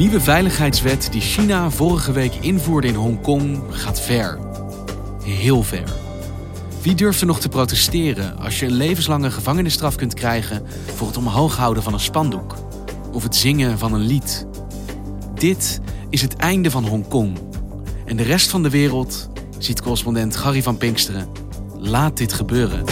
Nieuwe veiligheidswet die China vorige week invoerde in Hongkong gaat ver. Heel ver. Wie durft er nog te protesteren als je een levenslange gevangenisstraf kunt krijgen voor het omhoog houden van een spandoek? Of het zingen van een lied? Dit is het einde van Hongkong. En de rest van de wereld, ziet correspondent Gary van Pinksteren, laat dit gebeuren.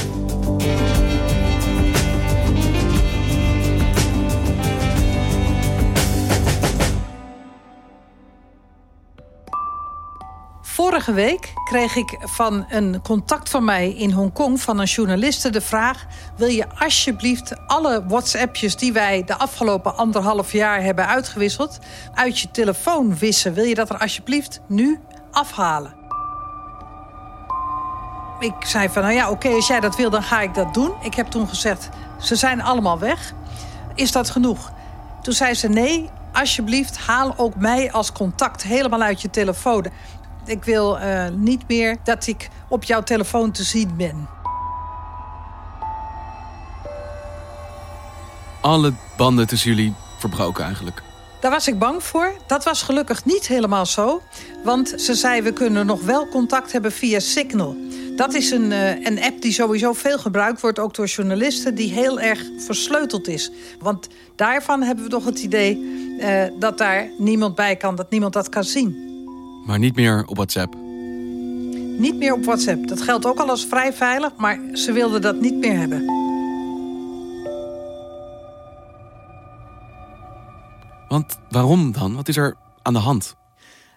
Vorige week kreeg ik van een contact van mij in Hongkong... van een journaliste de vraag... wil je alsjeblieft alle WhatsAppjes die wij de afgelopen anderhalf jaar hebben uitgewisseld... uit je telefoon wissen? Wil je dat er alsjeblieft nu afhalen? Ik zei van, nou ja, oké, als jij dat wil, dan ga ik dat doen. Ik heb toen gezegd, ze zijn allemaal weg. Is dat genoeg? Toen zei ze, nee, alsjeblieft, haal ook mij als contact helemaal uit je telefoon. Ik wil eh, niet meer dat ik op jouw telefoon te zien ben. Alle banden tussen jullie verbroken eigenlijk. Daar was ik bang voor. Dat was gelukkig niet helemaal zo. Want ze zei, we kunnen nog wel contact hebben via Signal. Dat is een, eh, een app die sowieso veel gebruikt wordt, ook door journalisten... die heel erg versleuteld is. Want daarvan hebben we toch het idee eh, dat daar niemand bij kan... dat niemand dat kan zien. Maar niet meer op WhatsApp. Niet meer op WhatsApp. Dat geldt ook al als vrij veilig, maar ze wilden dat niet meer hebben. Want waarom dan? Wat is er aan de hand?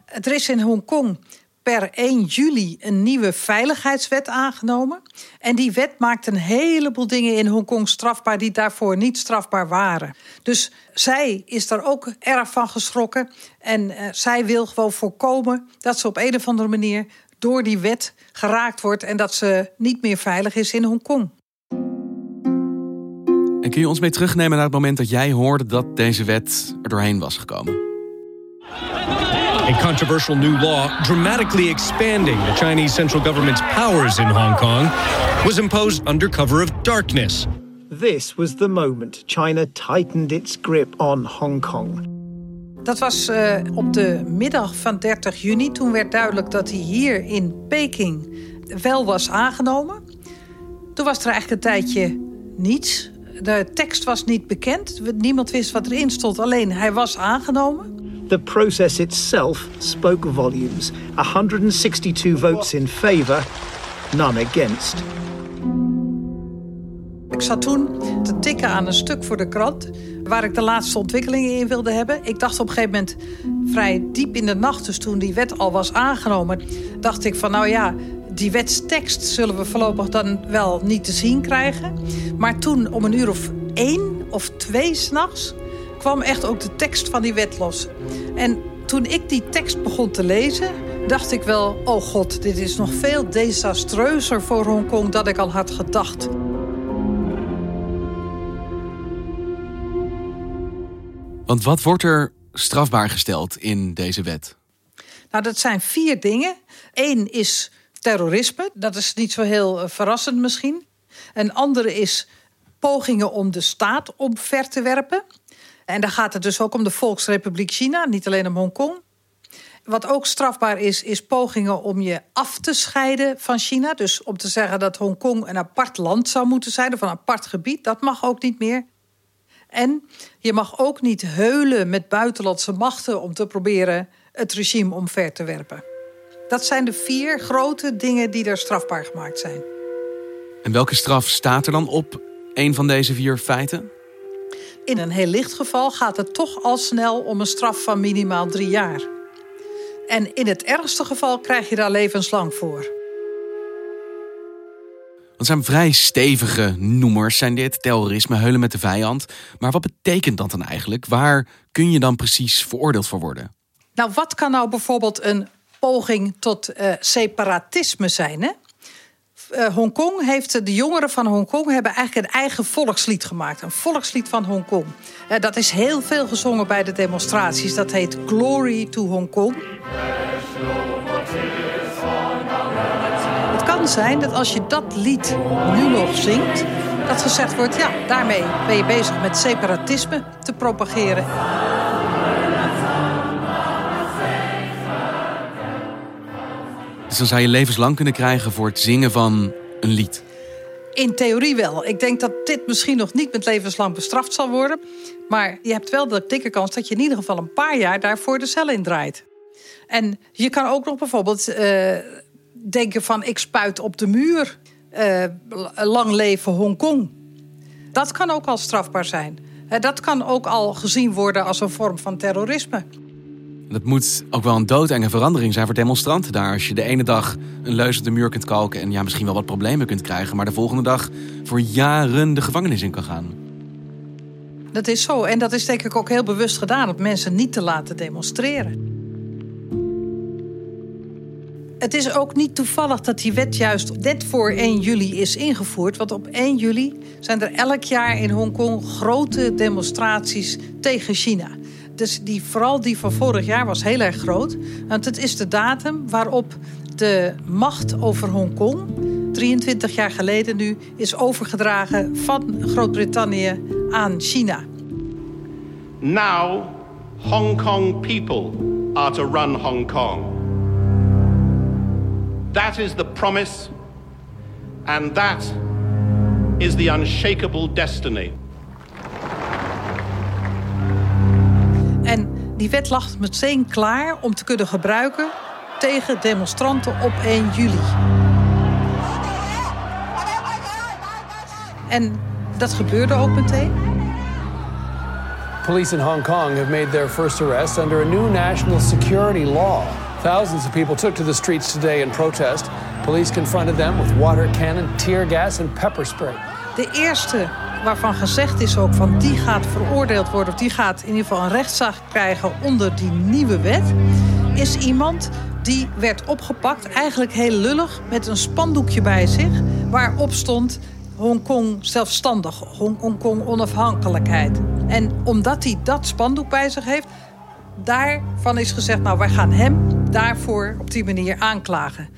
Er is in Hongkong per 1 juli een nieuwe veiligheidswet aangenomen. En die wet maakt een heleboel dingen in Hongkong strafbaar die daarvoor niet strafbaar waren. Dus zij is daar ook erg van geschrokken. En uh, zij wil gewoon voorkomen dat ze op een of andere manier door die wet geraakt wordt en dat ze niet meer veilig is in Hongkong. En kun je ons mee terugnemen naar het moment dat jij hoorde dat deze wet er doorheen was gekomen? A controversial new law dramatically expanding the Chinese central government's powers in Hong Kong was imposed under cover of darkness. This was the moment China tightened its grip on Hong Kong. Dat was uh, op de middag van 30 juni. Toen werd duidelijk dat hij hier in Peking wel was aangenomen. Toen was er eigenlijk een tijdje niets. De tekst was niet bekend. Niemand wist wat erin stond. Alleen hij was aangenomen. The process itself spoke volumes. 162 votes in favor, none against. Ik zat toen te tikken aan een stuk voor de krant... waar ik de laatste ontwikkelingen in wilde hebben. Ik dacht op een gegeven moment, vrij diep in de nacht... dus toen die wet al was aangenomen... dacht ik van, nou ja, die wetstekst zullen we voorlopig dan wel niet te zien krijgen. Maar toen om een uur of één of twee s'nachts kwam echt ook de tekst van die wet los. En toen ik die tekst begon te lezen, dacht ik wel... oh god, dit is nog veel desastreuzer voor Hongkong dan ik al had gedacht. Want wat wordt er strafbaar gesteld in deze wet? Nou, dat zijn vier dingen. Eén is terrorisme. Dat is niet zo heel verrassend misschien. Een andere is pogingen om de staat omver te werpen. En dan gaat het dus ook om de Volksrepubliek China, niet alleen om Hongkong. Wat ook strafbaar is, is pogingen om je af te scheiden van China. Dus om te zeggen dat Hongkong een apart land zou moeten zijn of een apart gebied, dat mag ook niet meer. En je mag ook niet heulen met buitenlandse machten om te proberen het regime omver te werpen. Dat zijn de vier grote dingen die er strafbaar gemaakt zijn. En welke straf staat er dan op een van deze vier feiten? In een heel licht geval gaat het toch al snel om een straf van minimaal drie jaar. En in het ergste geval krijg je daar levenslang voor. Dat zijn vrij stevige noemers, zijn dit. Terrorisme, heulen met de vijand. Maar wat betekent dat dan eigenlijk? Waar kun je dan precies veroordeeld voor worden? Nou, wat kan nou bijvoorbeeld een poging tot uh, separatisme zijn? Hè? Uh, Hongkong heeft, de jongeren van Hongkong hebben eigenlijk een eigen volkslied gemaakt. Een volkslied van Hongkong. Dat is heel veel gezongen bij de demonstraties. Dat heet Glory to Hongkong. Het kan zijn dat als je dat lied nu nog zingt, dat gezegd wordt: ja, daarmee ben je bezig met separatisme te propageren. Dus dan zou je levenslang kunnen krijgen voor het zingen van een lied. In theorie wel. Ik denk dat dit misschien nog niet met levenslang bestraft zal worden. Maar je hebt wel de dikke kans dat je in ieder geval een paar jaar daarvoor de cel in draait. En je kan ook nog bijvoorbeeld uh, denken van ik spuit op de muur. Uh, lang leven Hongkong. Dat kan ook al strafbaar zijn. Uh, dat kan ook al gezien worden als een vorm van terrorisme. Dat moet ook wel een doodenge verandering zijn voor demonstranten daar. Als je de ene dag een leus op de muur kunt kalken en ja, misschien wel wat problemen kunt krijgen, maar de volgende dag voor jaren de gevangenis in kan gaan. Dat is zo. En dat is denk ik ook heel bewust gedaan om mensen niet te laten demonstreren. Het is ook niet toevallig dat die wet juist net voor 1 juli is ingevoerd. Want op 1 juli zijn er elk jaar in Hongkong grote demonstraties tegen China. Dus die, vooral die van vorig jaar was heel erg groot. Want het is de datum waarop de macht over Hongkong, 23 jaar geleden nu, is overgedragen van Groot-Brittannië aan China. Now, Hong Kong people are to run Hong Kong. That is the promise, and that is the unshakable destiny. Die wet lag meteen klaar om te kunnen gebruiken tegen demonstranten op 1 juli. En dat gebeurde ook meteen. Police in Hong Kong have made their first arrest under a new national security law. Thousands of people took to the streets today in protest. Police confronted them with water cannon, tear gas and pepper spray. De eerste waarvan gezegd is ook van die gaat veroordeeld worden... of die gaat in ieder geval een rechtszaak krijgen onder die nieuwe wet... is iemand die werd opgepakt, eigenlijk heel lullig... met een spandoekje bij zich waarop stond... Hongkong zelfstandig, Hongkong onafhankelijkheid. En omdat hij dat spandoek bij zich heeft... daarvan is gezegd, nou wij gaan hem daarvoor op die manier aanklagen.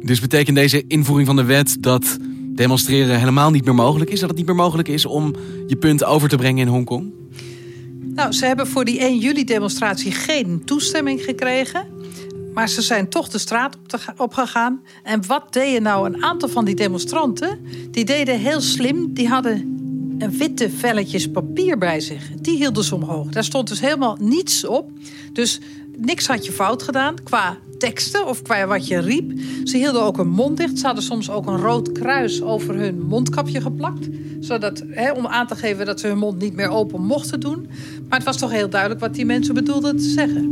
Dus betekent deze invoering van de wet dat demonstreren helemaal niet meer mogelijk is? Dat het niet meer mogelijk is om je punt over te brengen in Hongkong? Nou, ze hebben voor die 1 juli demonstratie geen toestemming gekregen. Maar ze zijn toch de straat op, gegaan. En wat deden nou een aantal van die demonstranten? Die deden heel slim. Die hadden een witte velletjes papier bij zich. Die hielden ze omhoog. Daar stond dus helemaal niets op. Dus niks had je fout gedaan qua teksten of qua wat je riep. Ze hielden ook hun mond dicht. Ze hadden soms ook een rood kruis over hun mondkapje geplakt. Zodat, om aan te geven dat ze hun mond niet meer open mochten doen. Maar het was toch heel duidelijk wat die mensen bedoelden te zeggen.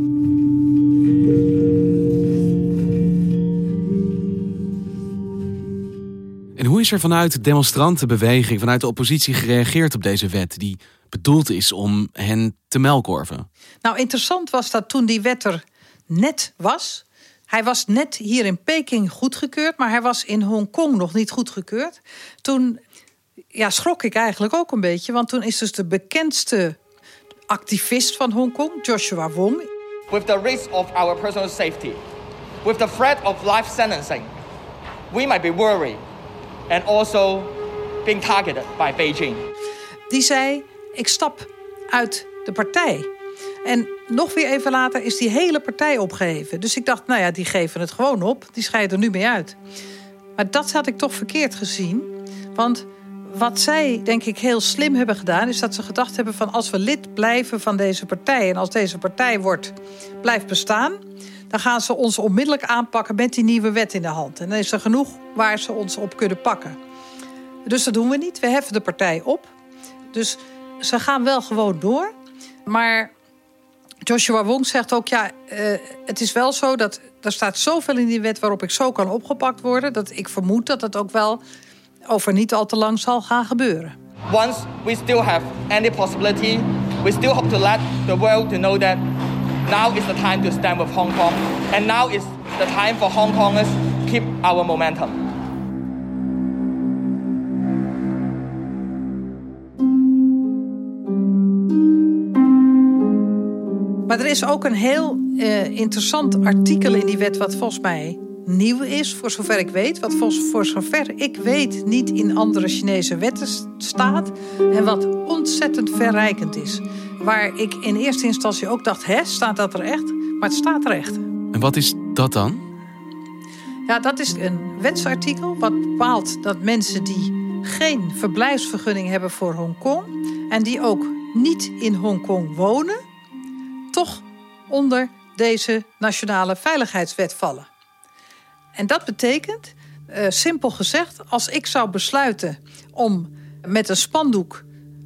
En hoe is er vanuit de demonstrantenbeweging, vanuit de oppositie gereageerd op deze wet die bedoeld is om hen te melkorven? Nou, interessant was dat toen die wet er net was, hij was net hier in Peking goedgekeurd, maar hij was in Hongkong nog niet goedgekeurd. Toen ja, schrok ik eigenlijk ook een beetje, want toen is dus de bekendste activist van Hongkong, Joshua Wong. With the risk of our personal safety, with the threat of life sentencing, we might be worried and also being targeted by Beijing. Die zei: Ik stap uit de partij. En nog weer even later is die hele partij opgeheven. Dus ik dacht, nou ja, die geven het gewoon op. Die scheiden er nu mee uit. Maar dat had ik toch verkeerd gezien. Want wat zij, denk ik, heel slim hebben gedaan, is dat ze gedacht hebben van als we lid blijven van deze partij en als deze partij wordt, blijft bestaan, dan gaan ze ons onmiddellijk aanpakken met die nieuwe wet in de hand. En dan is er genoeg waar ze ons op kunnen pakken. Dus dat doen we niet. We heffen de partij op. Dus ze gaan wel gewoon door. Maar Joshua Wong zegt ook, ja, uh, het is wel zo dat er staat zoveel in die wet waarop ik zo kan opgepakt worden, dat ik vermoed dat het ook wel over niet al te lang zal gaan gebeuren. Once we still have any possibility, we still hope to let the world to know that now is the time to stand with Hong Kong, and now is the time for Hong Kongers keep our momentum. Maar er is ook een heel uh, interessant artikel in die wet, wat volgens mij nieuw is, voor zover ik weet. Wat volgens, voor zover ik weet niet in andere Chinese wetten staat. En wat ontzettend verrijkend is. Waar ik in eerste instantie ook dacht, hè, staat dat er echt? Maar het staat er echt. En wat is dat dan? Ja, dat is een wetsartikel wat bepaalt dat mensen die geen verblijfsvergunning hebben voor Hongkong en die ook niet in Hongkong wonen, onder deze nationale veiligheidswet vallen. En dat betekent, uh, simpel gezegd, als ik zou besluiten om met een spandoek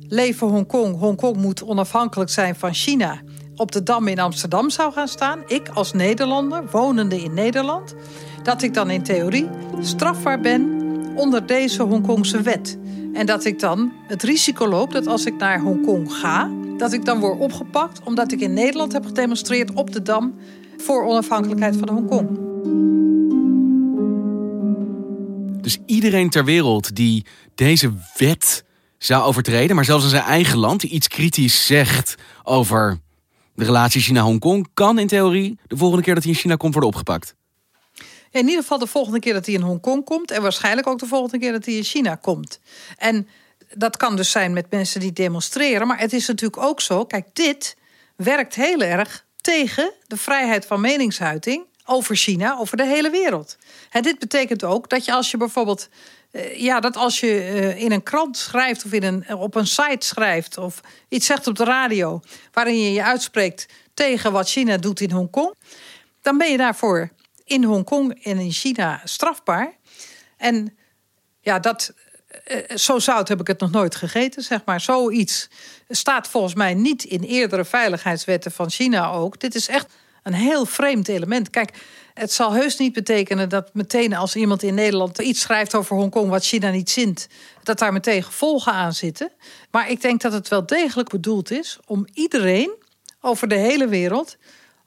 Leven Hongkong, Hongkong moet onafhankelijk zijn van China, op de Dam in Amsterdam zou gaan staan, ik als Nederlander, wonende in Nederland, dat ik dan in theorie strafbaar ben onder deze Hongkongse wet. En dat ik dan het risico loop dat als ik naar Hongkong ga, dat ik dan word opgepakt omdat ik in Nederland heb gedemonstreerd op de Dam voor onafhankelijkheid van Hongkong. Dus iedereen ter wereld die deze wet zou overtreden, maar zelfs in zijn eigen land, die iets kritisch zegt over de relatie China-Hongkong, kan in theorie de volgende keer dat hij in China komt worden opgepakt. In ieder geval de volgende keer dat hij in Hongkong komt en waarschijnlijk ook de volgende keer dat hij in China komt. En dat kan dus zijn met mensen die demonstreren. Maar het is natuurlijk ook zo, kijk, dit werkt heel erg tegen de vrijheid van meningsuiting over China, over de hele wereld. En dit betekent ook dat je als je bijvoorbeeld. Eh, ja, dat als je eh, in een krant schrijft of in een, op een site schrijft of iets zegt op de radio waarin je je uitspreekt tegen wat China doet in Hongkong, dan ben je daarvoor in Hongkong en in China strafbaar. En ja, dat, zo zout heb ik het nog nooit gegeten, zeg maar. Zoiets staat volgens mij niet in eerdere veiligheidswetten van China ook. Dit is echt een heel vreemd element. Kijk, het zal heus niet betekenen dat meteen als iemand in Nederland iets schrijft over Hongkong wat China niet zint, dat daar meteen gevolgen aan zitten. Maar ik denk dat het wel degelijk bedoeld is om iedereen over de hele wereld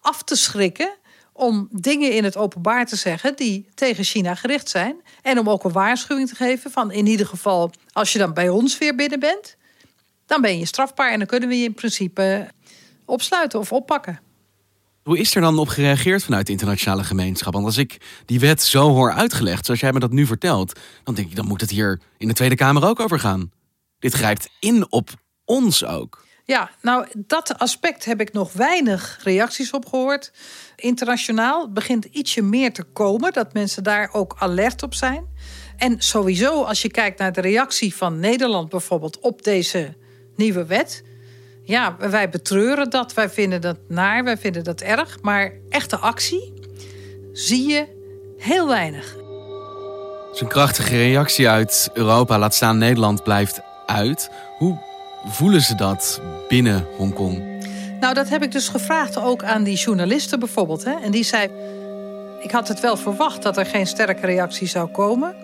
af te schrikken om dingen in het openbaar te zeggen die tegen China gericht zijn. En om ook een waarschuwing te geven van in ieder geval, als je dan bij ons weer binnen bent, dan ben je strafbaar en dan kunnen we je in principe opsluiten of oppakken. Hoe is er dan op gereageerd vanuit de internationale gemeenschap? Want als ik die wet zo hoor uitgelegd, zoals jij me dat nu vertelt, dan denk ik, dan moet het hier in de Tweede Kamer ook over gaan. Dit grijpt in op ons ook. Ja, nou, dat aspect heb ik nog weinig reacties op gehoord. Internationaal begint ietsje meer te komen, dat mensen daar ook alert op zijn. En sowieso, als je kijkt naar de reactie van Nederland bijvoorbeeld op deze nieuwe wet. Ja, wij betreuren dat, wij vinden dat naar, wij vinden dat erg. Maar echte actie zie je heel weinig. Zo'n krachtige reactie uit Europa, laat staan Nederland, blijft uit. Hoe voelen ze dat binnen Hongkong? Nou, dat heb ik dus gevraagd ook aan die journalisten bijvoorbeeld. Hè? En die zei, ik had het wel verwacht dat er geen sterke reactie zou komen.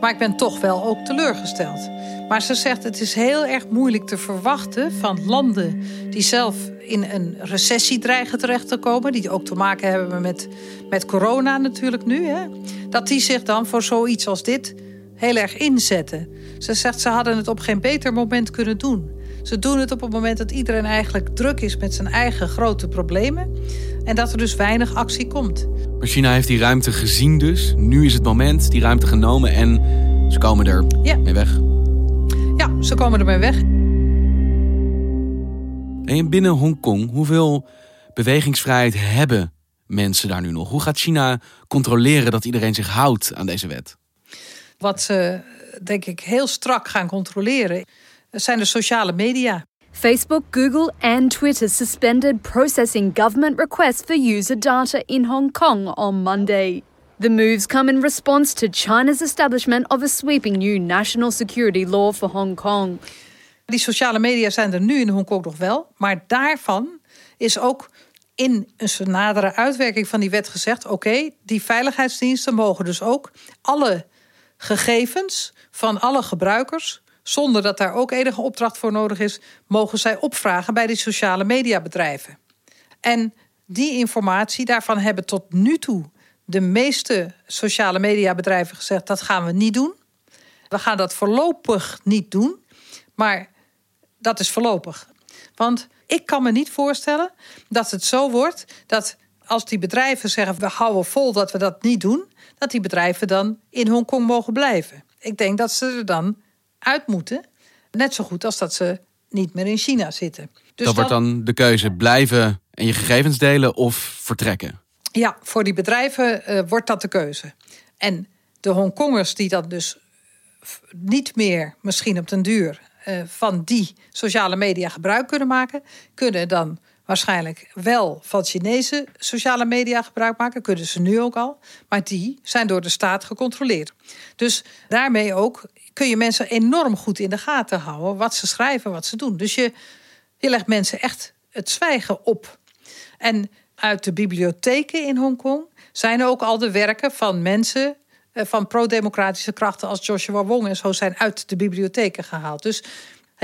Maar ik ben toch wel ook teleurgesteld. Maar ze zegt, het is heel erg moeilijk te verwachten van landen die zelf in een recessie dreigen terecht te komen. Die ook te maken hebben met, met corona natuurlijk nu. Hè? Dat die zich dan voor zoiets als dit heel erg inzetten. Ze zegt, ze hadden het op geen beter moment kunnen doen. Ze doen het op het moment dat iedereen eigenlijk druk is met zijn eigen grote problemen. En dat er dus weinig actie komt. Maar China heeft die ruimte gezien dus. Nu is het moment, die ruimte genomen en ze komen er ja. mee weg. Ja, ze komen er mee weg. En binnen Hongkong, hoeveel bewegingsvrijheid hebben mensen daar nu nog? Hoe gaat China controleren dat iedereen zich houdt aan deze wet? Wat ze, denk ik, heel strak gaan controleren, zijn de sociale media. Facebook, Google, and Twitter suspended processing government requests for user data in Hong Kong on Monday. The moves come in response to China's establishment of a sweeping new national security law for Hong Kong. Die sociale media zijn er nu in Hongkong nog wel, maar daarvan is ook in een nadere uitwerking van die wet gezegd: oké, die veiligheidsdiensten mogen dus ook alle gegevens van alle gebruikers, zonder dat daar ook enige opdracht voor nodig is, mogen zij opvragen bij die sociale mediabedrijven. En die informatie, daarvan hebben tot nu toe de meeste sociale mediabedrijven gezegd: dat gaan we niet doen. We gaan dat voorlopig niet doen. Maar dat is voorlopig. Want ik kan me niet voorstellen dat het zo wordt dat als die bedrijven zeggen: we houden vol dat we dat niet doen, dat die bedrijven dan in Hongkong mogen blijven. Ik denk dat ze er dan uit moeten. Net zo goed als dat ze niet meer in China zitten. Dus dat wordt dan de keuze: blijven en je gegevens delen of vertrekken. Ja, voor die bedrijven uh, wordt dat de keuze. En de Hongkongers die dan dus niet meer, misschien op den duur, uh, van die sociale media gebruik kunnen maken, kunnen dan waarschijnlijk wel van Chinese sociale media gebruik maken. Kunnen ze nu ook al. Maar die zijn door de staat gecontroleerd. Dus daarmee ook kun je mensen enorm goed in de gaten houden. Wat ze schrijven, wat ze doen. Dus je, je legt mensen echt het zwijgen op. En uit de bibliotheken in Hongkong zijn ook al de werken van mensen eh, van pro-democratische krachten als Joshua Wong en zo zijn uit de bibliotheken gehaald. Dus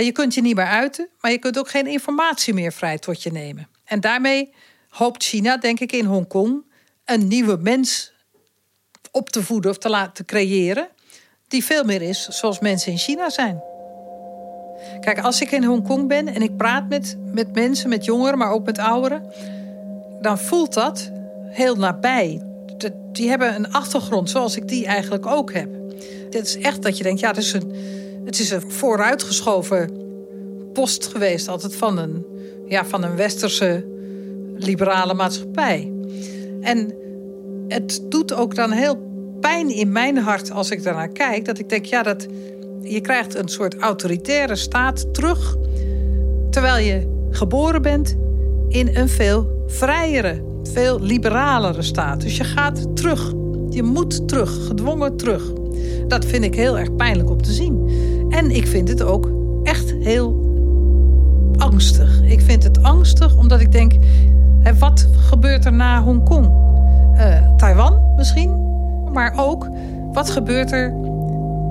je kunt je niet meer uiten, maar je kunt ook geen informatie meer vrij tot je nemen. En daarmee hoopt China, denk ik, in Hongkong een nieuwe mens op te voeden of te laten creëren, die veel meer is zoals mensen in China zijn. Kijk, als ik in Hongkong ben en ik praat met, met mensen, met jongeren, maar ook met ouderen, dan voelt dat heel nabij. Die hebben een achtergrond zoals ik die eigenlijk ook heb. Het is echt dat je denkt, ja, het is een, het is een vooruitgeschoven post geweest, altijd van een, ja, van een westerse liberale maatschappij. En het doet ook dan heel pijn in mijn hart als ik daarnaar kijk, dat ik denk, ja, dat je krijgt een soort autoritaire staat terug, terwijl je geboren bent in een veel vrijere, veel liberalere staat. Dus je gaat terug. Je moet terug, gedwongen terug. Dat vind ik heel erg pijnlijk om te zien. En ik vind het ook echt heel angstig. Ik vind het angstig omdat ik denk: hè, wat gebeurt er na Hongkong? Uh, Taiwan misschien, maar ook wat gebeurt er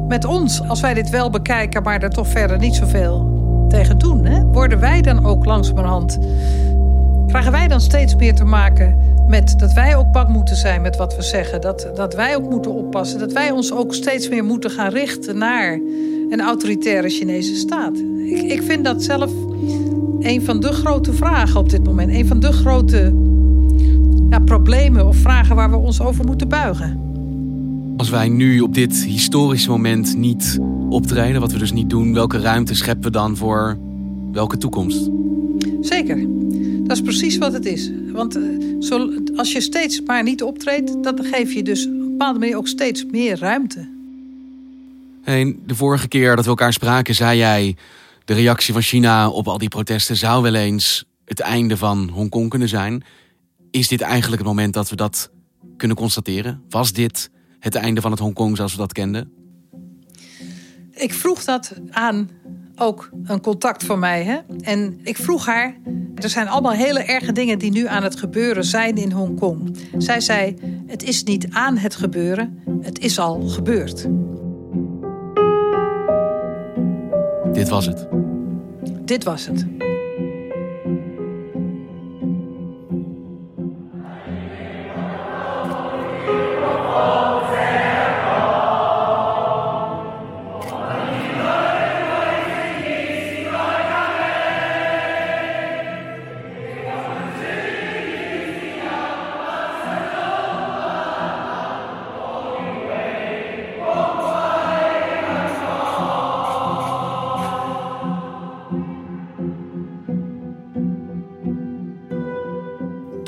met ons als wij dit wel bekijken, maar er toch verder niet zoveel tegen doen? Hè? Worden wij dan ook langzamerhand krijgen wij dan steeds meer te maken met dat wij ook bang moeten zijn met wat we zeggen. Dat, dat wij ook moeten oppassen. Dat wij ons ook steeds meer moeten gaan richten naar een autoritaire Chinese staat. Ik, ik vind dat zelf een van de grote vragen op dit moment. Een van de grote ja, problemen of vragen waar we ons over moeten buigen. Als wij nu op dit historische moment niet optreden, wat we dus niet doen, welke ruimte scheppen we dan voor welke toekomst? Zeker. Dat is precies wat het is. Want eh, als je steeds maar niet optreedt, dan geef je dus op een bepaalde manier ook steeds meer ruimte. De vorige keer dat we elkaar spraken, zei jij... de reactie van China op al die protesten zou wel eens het einde van Hongkong kunnen zijn. Is dit eigenlijk het moment dat we dat kunnen constateren? Was dit het einde van het Hongkong zoals we dat kenden? Ik vroeg dat aan ook een contact van mij. Hè? En ik vroeg haar, er zijn allemaal hele erge dingen die nu aan het gebeuren zijn in Hongkong. Zij zei, het is niet aan het gebeuren, het is al gebeurd. Dit was het. Dit was het.